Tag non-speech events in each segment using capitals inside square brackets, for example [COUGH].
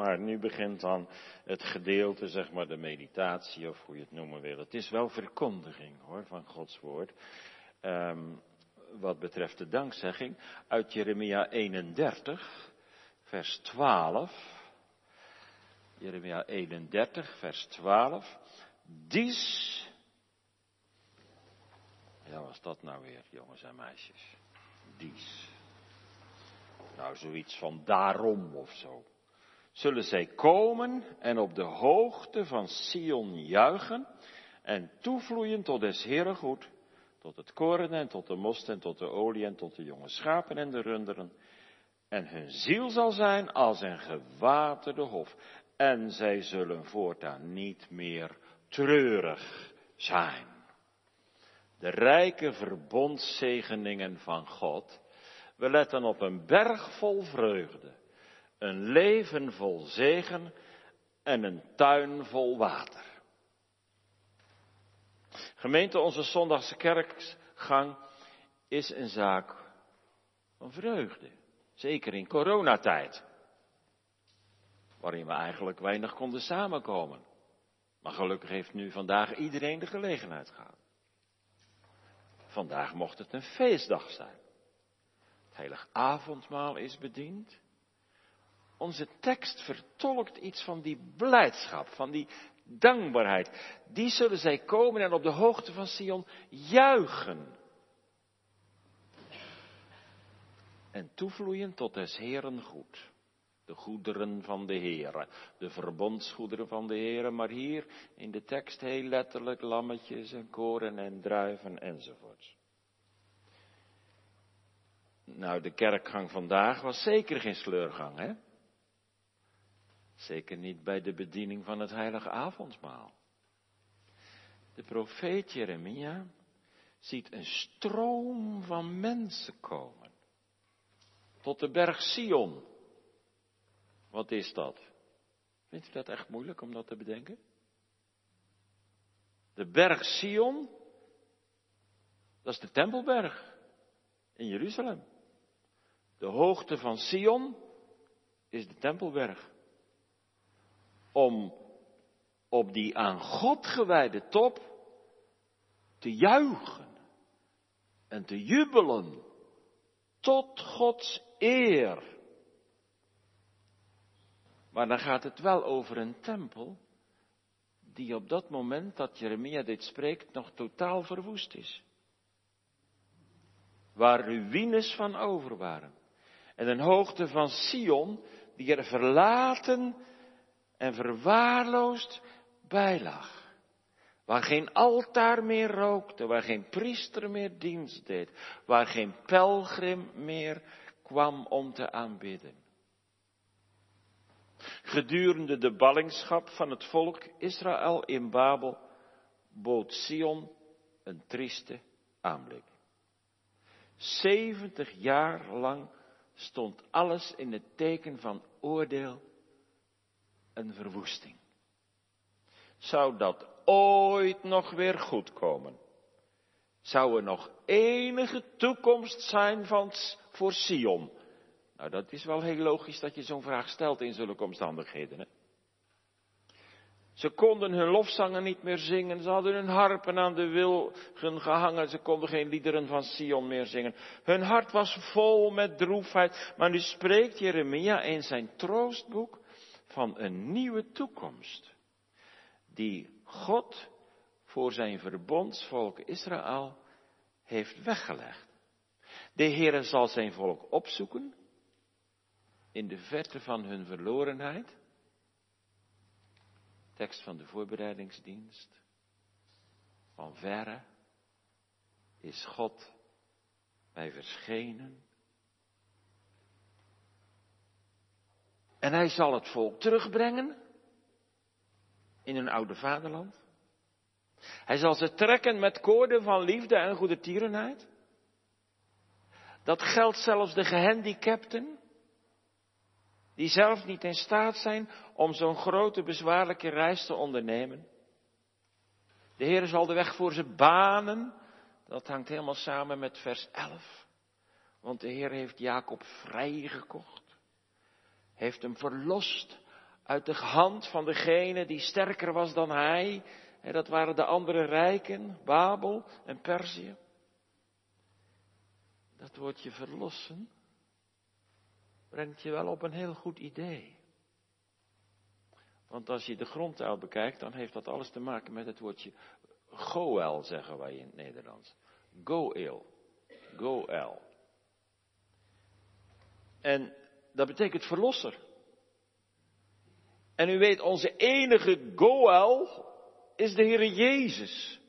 maar nu begint dan het gedeelte, zeg maar de meditatie of hoe je het noemen wil. Het is wel verkondiging hoor, van Gods woord. Um, wat betreft de dankzegging uit Jeremia 31, vers 12. Jeremia 31, vers 12. Dies. Ja, was dat nou weer, jongens en meisjes? Dies. Nou, zoiets van daarom of zo. Zullen zij komen en op de hoogte van Sion juichen en toevloeien tot des Heeren goed, tot het koren en tot de most en tot de olie en tot de jonge schapen en de runderen. En hun ziel zal zijn als een gewaterde hof. En zij zullen voortaan niet meer treurig zijn. De rijke verbondzegeningen van God. We letten op een berg vol vreugde, een leven vol zegen en een tuin vol water. Gemeente, onze zondagse kerkgang is een zaak van vreugde. Zeker in coronatijd. Waarin we eigenlijk weinig konden samenkomen. Maar gelukkig heeft nu vandaag iedereen de gelegenheid gehad. Vandaag mocht het een feestdag zijn. Het heilig avondmaal is bediend. Onze tekst vertolkt iets van die blijdschap, van die dankbaarheid. Die zullen zij komen en op de hoogte van Sion juichen. En toevloeien tot des Heeren goed. De goederen van de Heere, de verbondsgoederen van de Heere, maar hier in de tekst heel letterlijk lammetjes en koren en druiven enzovoorts. Nou, de kerkgang vandaag was zeker geen sleurgang, hè? Zeker niet bij de bediening van het heilige avondmaal. De profeet Jeremia ziet een stroom van mensen komen. Tot de berg Sion. Wat is dat? Vindt u dat echt moeilijk om dat te bedenken? De berg Sion, dat is de Tempelberg in Jeruzalem. De hoogte van Sion is de Tempelberg om op die aan God gewijde top te juichen en te jubelen tot Gods eer. Maar dan gaat het wel over een tempel die op dat moment dat Jeremia dit spreekt nog totaal verwoest is. Waar ruïnes van over waren. En een hoogte van Sion die er verlaten en verwaarloosd bijlag. Waar geen altaar meer rookte, waar geen priester meer dienst deed, waar geen pelgrim meer kwam om te aanbidden. Gedurende de ballingschap van het volk Israël in Babel bood Sion een trieste aanblik. 70 jaar lang stond alles in het teken van oordeel verwoesting. Zou dat ooit nog weer goed komen? Zou er nog enige toekomst zijn van, voor Sion? Nou, dat is wel heel logisch dat je zo'n vraag stelt in zulke omstandigheden. Ze konden hun lofzangen niet meer zingen. Ze hadden hun harpen aan de wilgen gehangen. Ze konden geen liederen van Sion meer zingen. Hun hart was vol met droefheid. Maar nu spreekt Jeremia in zijn troostboek van een nieuwe toekomst. Die God voor zijn verbondsvolk Israël heeft weggelegd. De Heere zal zijn volk opzoeken in de verte van hun verlorenheid. Tekst van de voorbereidingsdienst. Van verre is God bij verschenen En hij zal het volk terugbrengen in hun oude vaderland. Hij zal ze trekken met koorden van liefde en goede tierenheid. Dat geldt zelfs de gehandicapten, die zelf niet in staat zijn om zo'n grote bezwaarlijke reis te ondernemen. De Heer zal de weg voor ze banen. Dat hangt helemaal samen met vers 11. Want de Heer heeft Jacob vrijgekocht heeft hem verlost uit de hand van degene die sterker was dan hij. En dat waren de andere rijken, Babel en Perzië. Dat woordje verlossen brengt je wel op een heel goed idee. Want als je de grondtaal bekijkt, dan heeft dat alles te maken met het woordje goel, zeggen wij in het Nederlands. Goel. Goel. En dat betekent verlosser. En u weet, onze enige goel is de Heer Jezus.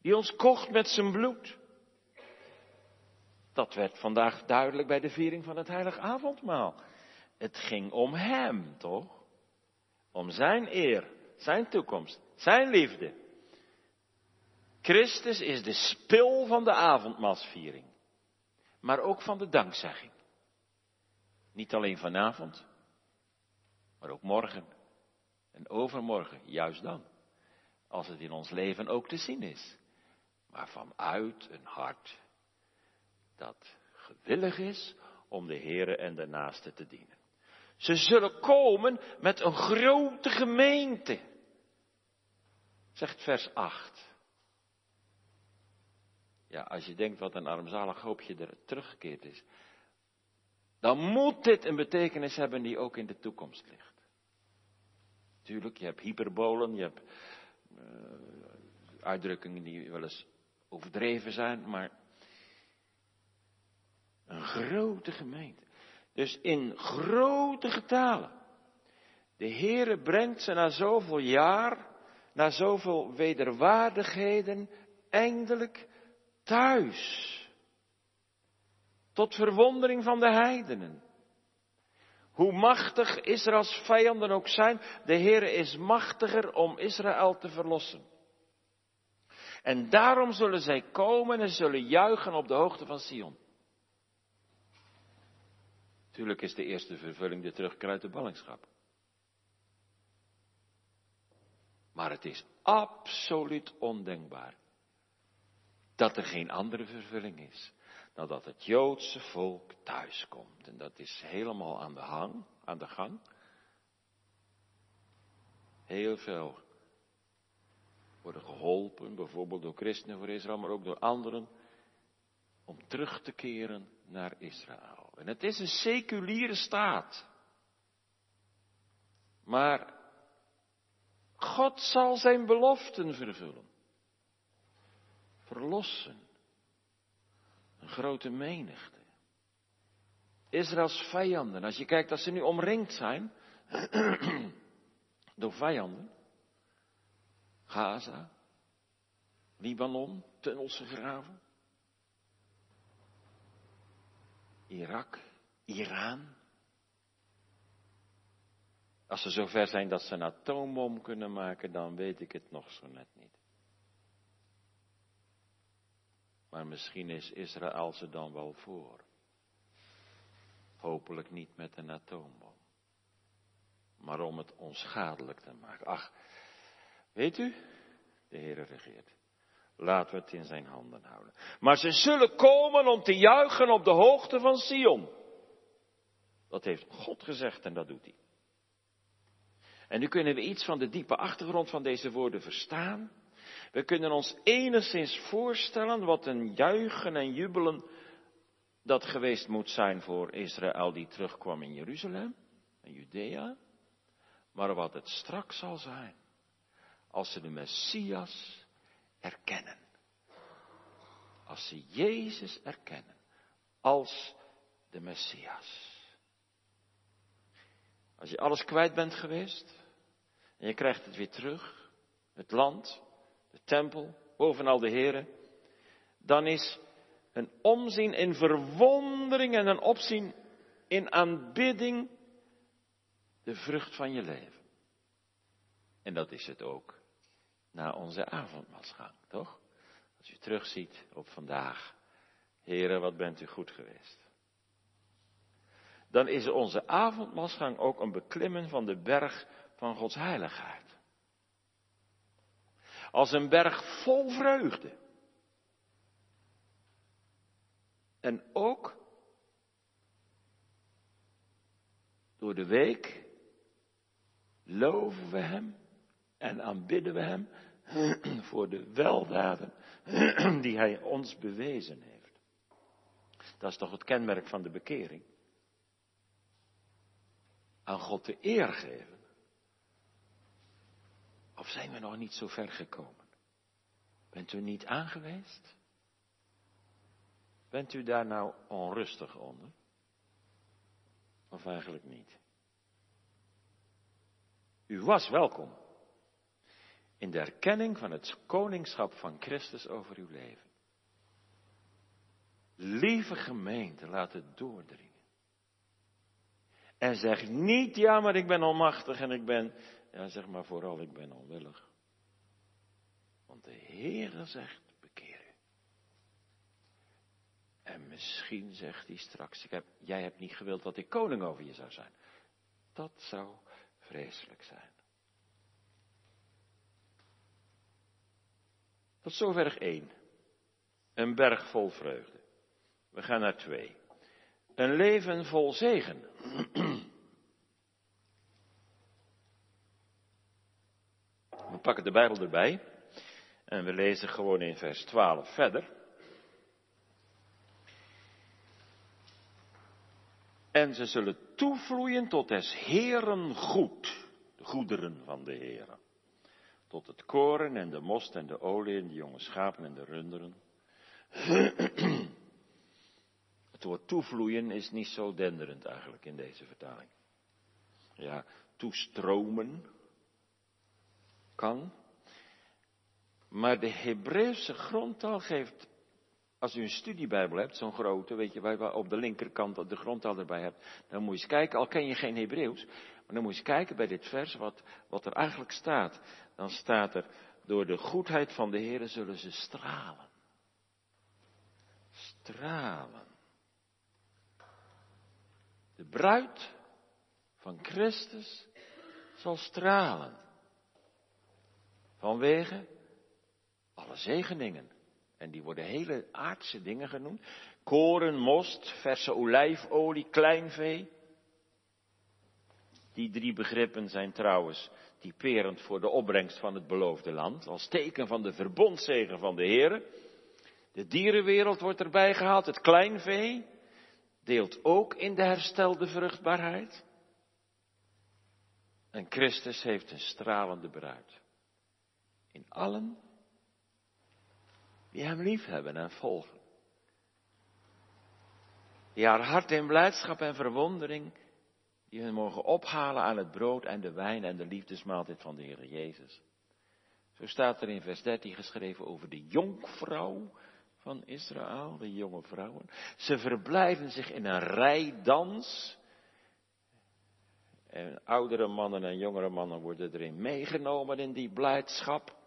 Die ons kocht met zijn bloed. Dat werd vandaag duidelijk bij de viering van het heilig avondmaal. Het ging om Hem, toch? Om Zijn eer, Zijn toekomst, Zijn liefde. Christus is de spil van de avondmaalsviering, maar ook van de dankzegging. Niet alleen vanavond, maar ook morgen en overmorgen, juist dan, als het in ons leven ook te zien is, maar vanuit een hart dat gewillig is om de Here en de naaste te dienen. Ze zullen komen met een grote gemeente, zegt vers 8. Ja, als je denkt wat een armzalig hoopje er teruggekeerd is, dan moet dit een betekenis hebben die ook in de toekomst ligt. Tuurlijk, je hebt hyperbolen, je hebt uh, uitdrukkingen die wel eens overdreven zijn, maar een grote gemeente. Dus in grote getalen. De Heere brengt ze na zoveel jaar, na zoveel wederwaardigheden, eindelijk thuis. Tot verwondering van de heidenen. Hoe machtig Israëls vijanden ook zijn, de Heere is machtiger om Israël te verlossen. En daarom zullen zij komen en zullen juichen op de hoogte van Sion. Tuurlijk is de eerste vervulling de terugkeer uit de ballingschap. Maar het is absoluut ondenkbaar dat er geen andere vervulling is dan dat het Joodse volk thuiskomt. En dat is helemaal aan de, hang, aan de gang. Heel veel worden geholpen, bijvoorbeeld door christenen voor Israël, maar ook door anderen, om terug te keren naar Israël. En het is een seculiere staat. Maar God zal zijn beloften vervullen. Verlossen. Een grote menigte. Israëls vijanden. Als je kijkt dat ze nu omringd zijn [CLEARS THROAT] door vijanden. Gaza, Libanon, tunnels gegraven. Irak, Iran. Als ze zover zijn dat ze een atoombom kunnen maken, dan weet ik het nog zo net niet. Maar misschien is Israël ze dan wel voor. Hopelijk niet met een atoombom. Maar om het onschadelijk te maken. Ach, weet u, de Heer regeert. Laten we het in zijn handen houden. Maar ze zullen komen om te juichen op de hoogte van Sion. Dat heeft God gezegd en dat doet hij. En nu kunnen we iets van de diepe achtergrond van deze woorden verstaan. We kunnen ons enigszins voorstellen wat een juichen en jubelen dat geweest moet zijn voor Israël die terugkwam in Jeruzalem en Judea. Maar wat het straks zal zijn als ze de Messias erkennen. Als ze Jezus erkennen als de Messias. Als je alles kwijt bent geweest en je krijgt het weer terug, het land, de tempel, bovenal de Here, dan is een omzien in verwondering en een opzien in aanbidding de vrucht van je leven. En dat is het ook na onze avondmaalsgang, toch? Als u terugziet op vandaag, heren, wat bent u goed geweest. Dan is onze avondmaalsgang ook een beklimmen van de berg van Gods heiligheid als een berg vol vreugde. En ook door de week loven we Hem en aanbidden we Hem [CLEARS THROAT] voor de weldaden [CLEARS THROAT] die Hij ons bewezen heeft. Dat is toch het kenmerk van de bekering? Aan God de eer geven. Of zijn we nog niet zo ver gekomen? Bent u niet aangeweest? Bent u daar nou onrustig onder? Of eigenlijk niet? U was welkom in de erkenning van het koningschap van Christus over uw leven. Lieve gemeente, laat het doordringen. En zeg niet, ja, maar ik ben onmachtig en ik ben, ja, zeg maar vooral, ik ben onwillig. Want de Heere zegt, bekeer u. En misschien zegt hij straks, ik heb, jij hebt niet gewild dat ik koning over je zou zijn. Dat zou vreselijk zijn. Tot zover één. Een berg vol vreugde. We gaan naar twee. Een leven vol zegen. [CLEARS THROAT] We pakken de Bijbel erbij en we lezen gewoon in vers 12 verder. En ze zullen toevloeien tot des Heeren goed, de goederen van de Heeren. Tot het koren en de most en de olie en de jonge schapen en de runderen. Het woord toevloeien is niet zo denderend eigenlijk in deze vertaling. Ja, toestromen kan. Maar de Hebreeuwse grondtaal geeft, als u een studiebijbel hebt, zo'n grote, weet je, waar je op de linkerkant de grondtaal erbij hebt, dan moet je eens kijken, al ken je geen Hebreeuws, maar dan moet je eens kijken bij dit vers wat, wat er eigenlijk staat. Dan staat er, door de goedheid van de Heer zullen ze stralen. Stralen. De bruid van Christus zal stralen. Vanwege alle zegeningen. En die worden hele aardse dingen genoemd. Koren, most, verse olijfolie, kleinvee. Die drie begrippen zijn trouwens typerend voor de opbrengst van het beloofde land. Als teken van de verbondzegen van de Heer. De dierenwereld wordt erbij gehaald. Het kleinvee deelt ook in de herstelde vruchtbaarheid. En Christus heeft een stralende bruid. In allen die hem liefhebben en volgen. Die haar hart in blijdschap en verwondering, die hun mogen ophalen aan het brood en de wijn en de liefdesmaaltijd van de Heer Jezus. Zo staat er in vers 13 geschreven over de jonkvrouw van Israël, de jonge vrouwen. Ze verblijven zich in een rijdans. En oudere mannen en jongere mannen worden erin meegenomen in die blijdschap.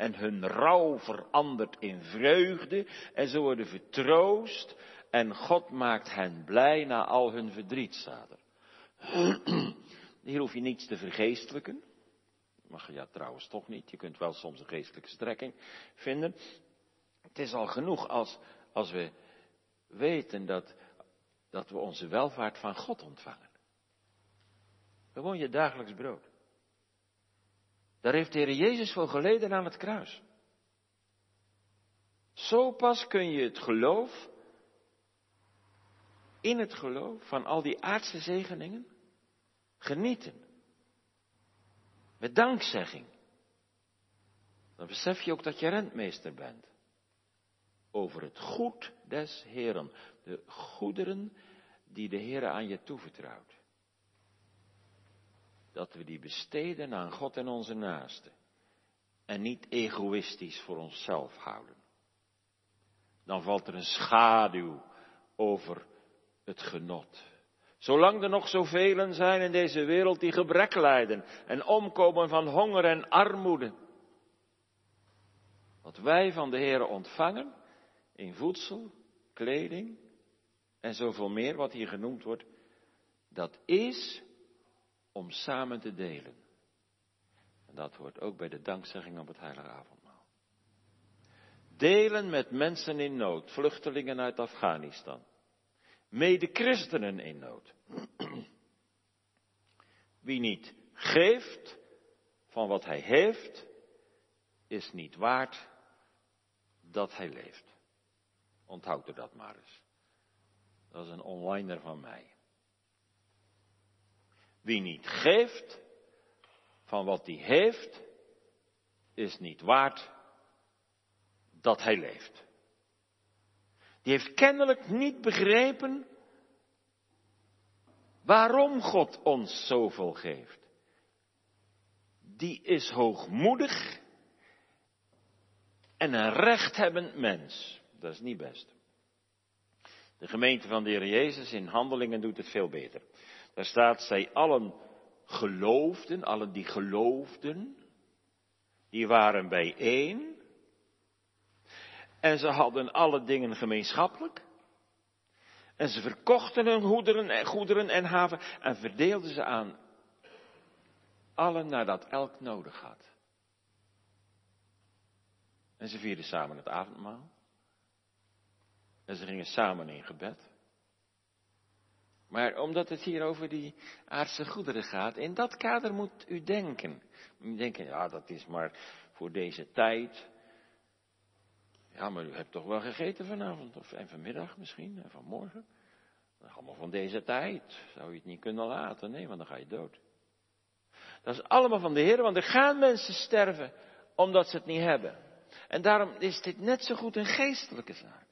En hun rouw verandert in vreugde. En ze worden vertroost. En God maakt hen blij na al hun verdriet, er. [CLEARS THROAT] Hier hoef je niets te vergeestelijken. Mag je ja trouwens toch niet. Je kunt wel soms een geestelijke strekking vinden. Het is al genoeg als, als we weten dat, dat we onze welvaart van God ontvangen. Gewoon je dagelijks brood. Daar heeft de Heer Jezus voor geleden aan het kruis. Zo pas kun je het geloof, in het geloof van al die aardse zegeningen, genieten. Met dankzegging. Dan besef je ook dat je rentmeester bent. Over het goed des Heren. De goederen die de Heer aan je toevertrouwt dat we die besteden aan God en onze naasten. En niet egoïstisch voor onszelf houden. Dan valt er een schaduw over het genot. Zolang er nog zoveel zijn in deze wereld die gebrek lijden en omkomen van honger en armoede. Wat wij van de Heer ontvangen in voedsel, kleding en zoveel meer wat hier genoemd wordt, dat is om samen te delen. En dat hoort ook bij de dankzegging op het heilige avondmaal. Delen met mensen in nood, vluchtelingen uit Afghanistan. Mede christenen in nood. [CLEARS THROAT] Wie niet geeft van wat hij heeft, is niet waard dat hij leeft. Onthoud er dat maar eens. Dat is een onliner van mij. Wie niet geeft van wat hij heeft, is niet waard dat hij leeft. Die heeft kennelijk niet begrepen waarom God ons zoveel geeft. Die is hoogmoedig en een rechthebbend mens. Dat is niet best. De gemeente van de Heer Jezus in handelingen doet het veel beter. Daar staat, zij allen geloofden, allen die geloofden, die waren bijeen. En ze hadden alle dingen gemeenschappelijk. En ze verkochten hun goederen en, goederen en haven en verdeelden ze aan allen nadat elk nodig had. En ze vierden samen het avondmaal. En ze gingen samen in gebed. Maar omdat het hier over die aardse goederen gaat, in dat kader moet u denken. U denken, ja, dat is maar voor deze tijd. Ja, maar u hebt toch wel gegeten vanavond, of en vanmiddag misschien, en vanmorgen. Dat is allemaal van deze tijd. Zou je het niet kunnen laten? Nee, want dan ga je dood. Dat is allemaal van de Heer, want er gaan mensen sterven omdat ze het niet hebben. En daarom is dit net zo goed een geestelijke zaak.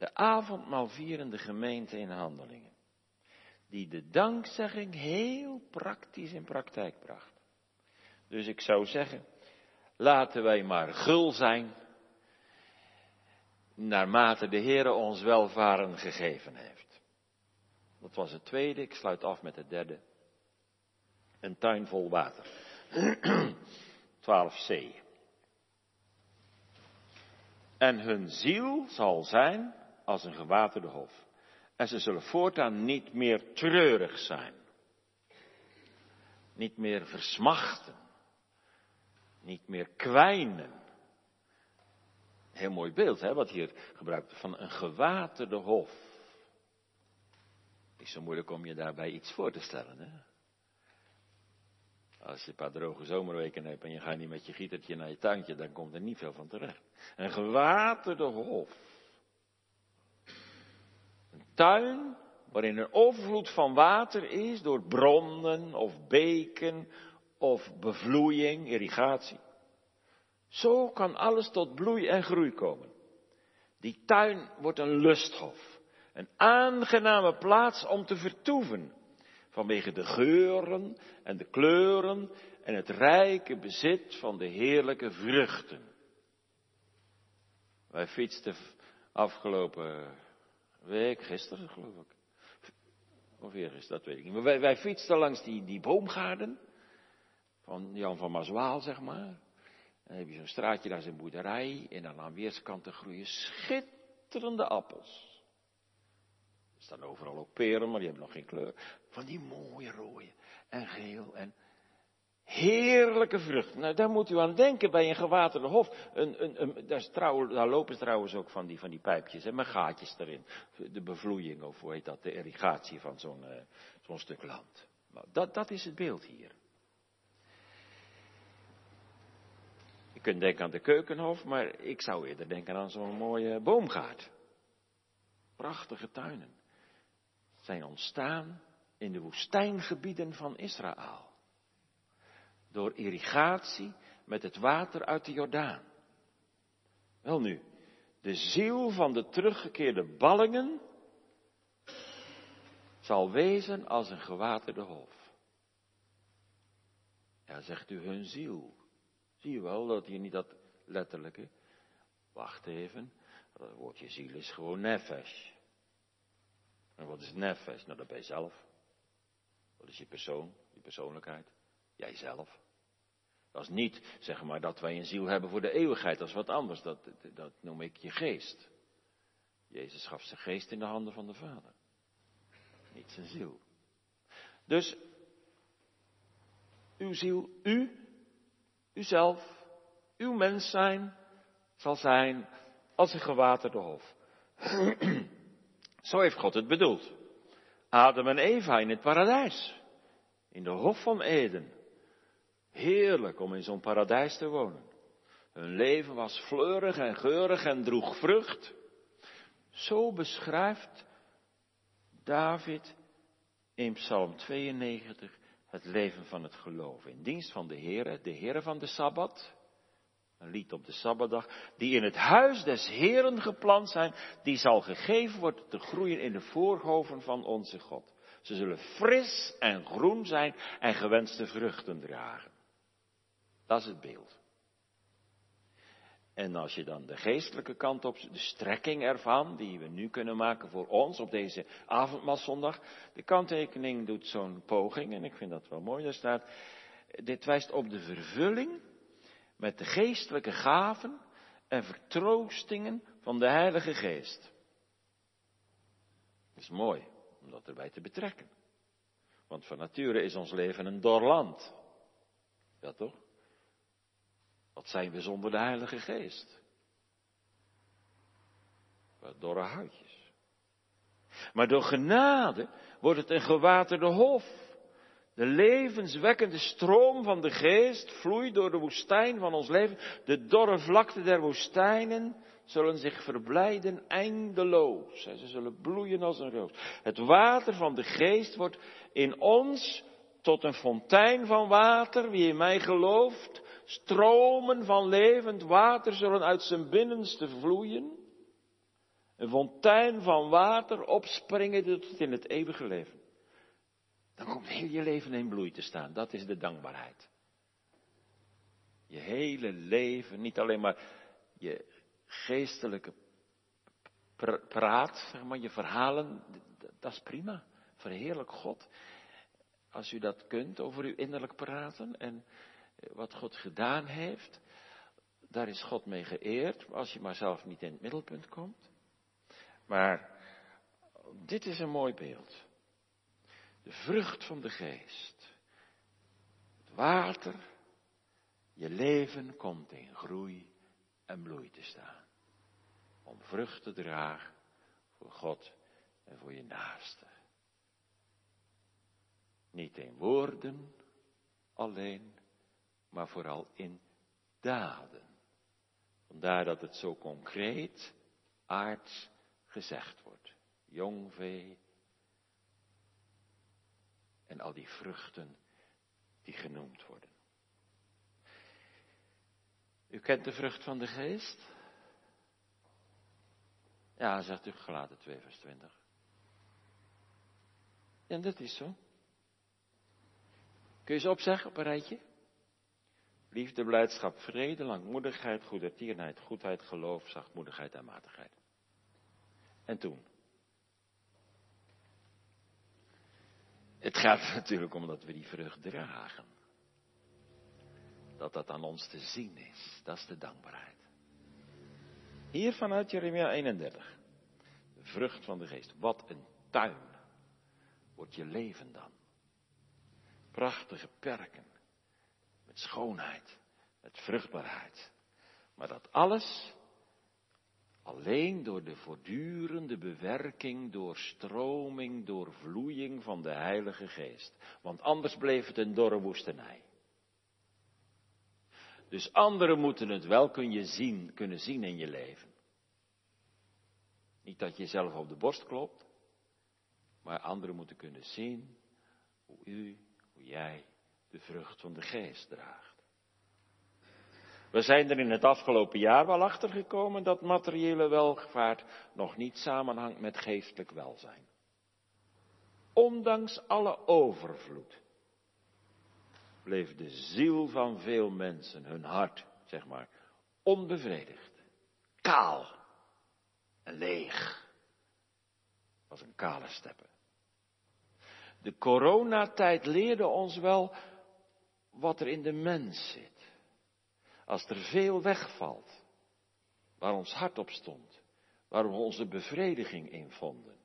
De avondmaalvierende gemeente in handelingen. Die de dankzegging heel praktisch in praktijk bracht. Dus ik zou zeggen, laten wij maar gul zijn. Naarmate de Heer ons welvaren gegeven heeft. Dat was het tweede, ik sluit af met het derde. Een tuin vol water. [CLEARS THROAT] 12c. En hun ziel zal zijn als een gewaterde hof. En ze zullen voortaan niet meer treurig zijn. Niet meer versmachten. Niet meer kwijnen. Heel mooi beeld, hè, wat hier gebruikt van een gewaterde hof. Is zo moeilijk om je daarbij iets voor te stellen, hè? Als je een paar droge zomerweken hebt en je gaat niet met je gietertje naar je tuintje, dan komt er niet veel van terecht. Een gewaterde hof. Tuin waarin een overvloed van water is door bronnen of beken of bevloeiing, irrigatie. Zo kan alles tot bloei en groei komen. Die tuin wordt een lusthof. Een aangename plaats om te vertoeven. Vanwege de geuren en de kleuren en het rijke bezit van de heerlijke vruchten. Wij fietsten afgelopen week, gisteren geloof ik. Of eergisteren, dat weet ik niet. Maar wij, wij fietsten langs die, die boomgaarden. Van Jan van Mazwaal, zeg maar. En dan heb je zo'n straatje, daar zijn boerderij. En dan aan weerskanten groeien schitterende appels. Er staan overal ook peren, maar die hebben nog geen kleur. Van die mooie rode en geel en heerlijke vruchten. Nou, daar moet u aan denken bij een gewaterde hof. Een, een, een, daar, trouw, daar, lopen trouwens ook van die, van die pijpjes en met gaatjes erin. De bevloeiing, of hoe heet dat, de irrigatie van zo'n uh, zo'n stuk land. Nou, dat, dat is het beeld hier. Je kunt denken aan de keukenhof, maar ik zou eerder denken aan zo'n mooie boomgaard. Prachtige tuinen zijn ontstaan in de woestijngebieden van Israël. Door irrigatie met het water uit de Jordaan. Wel nu, de ziel van de teruggekeerde ballingen zal wezen als een gewaterde hof. Ja, zegt u hun ziel. Zie je wel dat hier niet dat letterlijke. Wacht even, dat woordje ziel is gewoon nefesh. En wat is nefesh? Nou, dat ben je zelf. Wat is je persoon, je persoonlijkheid? Jijzelf. Dat is niet, zeg maar, dat wij een ziel hebben voor de eeuwigheid. Dat is wat anders. Dat, dat, noem ik je geest. Jezus gaf zijn geest in de handen van de Vader. Niet zijn ziel. Dus, uw ziel, u, uzelf, uw mens zijn, zal zijn als een gewaterde hof. Zo heeft God het bedoeld. Adam en Eva in het paradijs. in de Hof van Eden. Heerlijk om in zo'n paradijs te wonen. Hun leven was fleurig en geurig en droeg vrucht. Zo beschrijft David in Psalm 92 het leven van het geloof. In dienst van de Heere, de Heere van de Sabbat. Een lied op de Sabbatdag. Die in het huis des Heeren geplant zijn. Die zal gegeven worden te groeien in de voorhoven van onze God. Ze zullen fris en groen zijn en gewenste vruchten dragen. Dat is het beeld. En als je dan de geestelijke kant op, de strekking ervan, die we nu kunnen maken voor ons op deze avondmaalzondag, de kanttekening doet zo'n poging, en ik vind dat wel mooi, daar staat, dit wijst op de vervulling met de geestelijke gaven en vertroostingen van de Heilige Geest. Dat is mooi om dat erbij te betrekken. Want van nature is ons leven een dor land. Ja toch? Wat zijn we zonder de Heilige Geest? Wat dorre huidjes. Maar door genade wordt het een gewaterde hof. De levenswekkende stroom van de geest vloeit door de woestijn van ons leven. De dorre vlakte der woestijnen zullen zich verblijden eindeloos. Ze zullen bloeien als een roos. Het water van de geest wordt in ons tot een fontein van water. Wie in mij gelooft, Stromen van levend water zullen uit zijn binnenste vloeien. Een fontein van water opspringen tot in het eeuwige leven. Dan komt heel je leven in bloei te staan. Dat is de dankbaarheid. Je hele leven, niet alleen maar je geestelijke praat, zeg maar, je verhalen, dat is prima. Verheerlijk God. Als u dat kunt over uw innerlijk praten en wat God gedaan heeft, daar is God mee geëerd, als je maar zelf niet in het middelpunt komt. Maar dit is een mooi beeld. De vrucht van de geest. Het water, je leven komt in groei en bloei te staan. Om vrucht te dragen voor God en voor je naaste. Niet in woorden alleen, maar vooral in daden. Vandaar dat het zo concreet, aards gezegd wordt. Jong vee en al die vruchten die genoemd worden. U kent de vrucht van de geest? Ja, zegt u gelaten 2 vers 20. En dat is zo. Kun je ze opzeggen op een rijtje? Liefde, blijdschap, vrede, langmoedigheid, goedertierenheid, goedheid, geloof, zachtmoedigheid en matigheid. En toen? Het gaat [LAUGHS] natuurlijk om dat we die vrucht dragen. Dat dat aan ons te zien is. Dat is de dankbaarheid. Hier vanuit Jeremia 31. De vrucht van de geest. Wat een tuin wordt je leven dan. Prachtige perken schoonheid, met vruchtbaarheid. Maar dat alles alleen door de voortdurende bewerking, doorstroming, doorvloeiing van de Heilige Geest. Want anders bleef het een dorre woestenij. Dus anderen moeten het wel kunnen zien, kunnen zien in je leven. Niet dat je zelf op de borst klopt, maar anderen moeten kunnen zien hoe u, hoe jij de vrucht van de geest draagt. We zijn er in het afgelopen jaar wel achter gekomen dat materiële welvaart nog niet samenhangt met geestelijk welzijn. Ondanks alle overvloed bleef de ziel van veel mensen, hun hart, zeg maar, onbevredigd, kaal en leeg. Was een kale steppen. De coronatijd leerde ons wel wat er in de mens zit. Als er veel wegvalt, waar ons hart op stond, waar we onze bevrediging in vonden.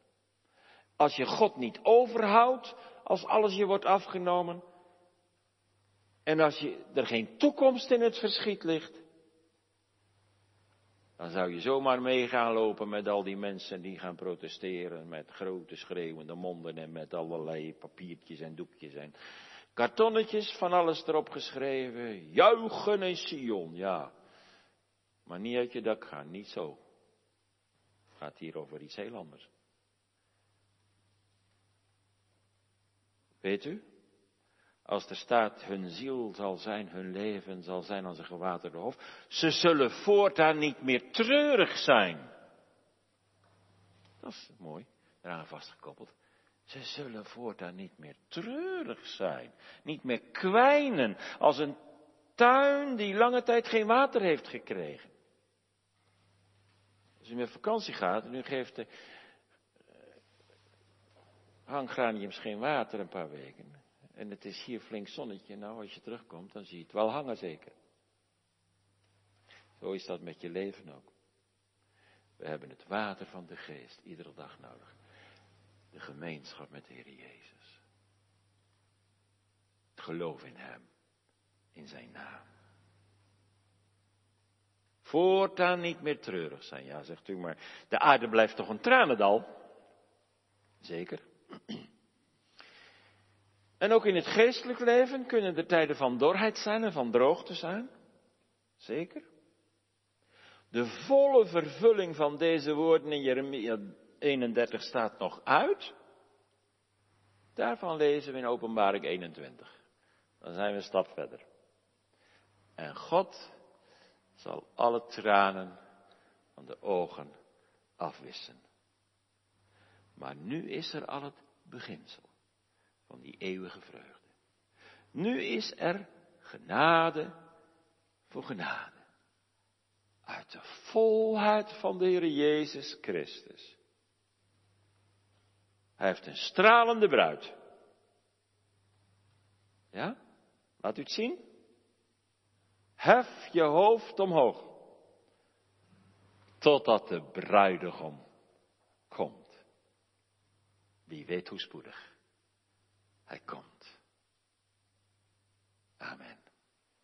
Als je God niet overhoudt, als alles je wordt afgenomen, en als je, er geen toekomst in het verschiet ligt, dan zou je zomaar mee gaan lopen met al die mensen die gaan protesteren met grote schreeuwende monden en met allerlei papiertjes en doekjes en Kartonnetjes, van alles erop geschreven. Juichen in Sion, ja. Maar niet uit je dak gaan, niet zo. Het gaat hier over iets heel anders. Weet u? Als er staat, hun ziel zal zijn, hun leven zal zijn als een gewaterde hof. Ze zullen voortaan niet meer treurig zijn. Dat is mooi, eraan vastgekoppeld. Ze zullen voortaan niet meer treurig zijn, niet meer kwijnen als een tuin die lange tijd geen water heeft gekregen. Als u met vakantie gaat en u geeft de uh, hanggraniums geen water een paar weken, en het is hier flink zonnetje, nou als je terugkomt, dan zie je het wel hangen zeker. Zo is dat met je leven ook. We hebben het water van de geest iedere dag nodig. De gemeenschap met de Heer Jezus. Het geloof in Hem, in Zijn naam. Voortaan niet meer treurig zijn, ja, zegt u, maar de aarde blijft toch een tranendal? Zeker. [CLEARS THROAT] En ook in het geestelijk leven kunnen er tijden van dorheid zijn en van droogte zijn. Zeker. De volle vervulling van deze woorden in Jeremia 31 staat nog uit. Daarvan lezen we in Openbaring 21. Dan zijn we een stap verder. En God zal alle tranen van de ogen afwissen. Maar nu is er al het beginsel van die eeuwige vreugde. Nu is er genade voor genade. Uit de volheid van de Heer Jezus Christus. Hij heeft een stralende bruid. Ja? Laat u het zien. Hef je hoofd omhoog. Totdat de bruidegom komt. Wie weet hoe spoedig. Hij komt. Amen.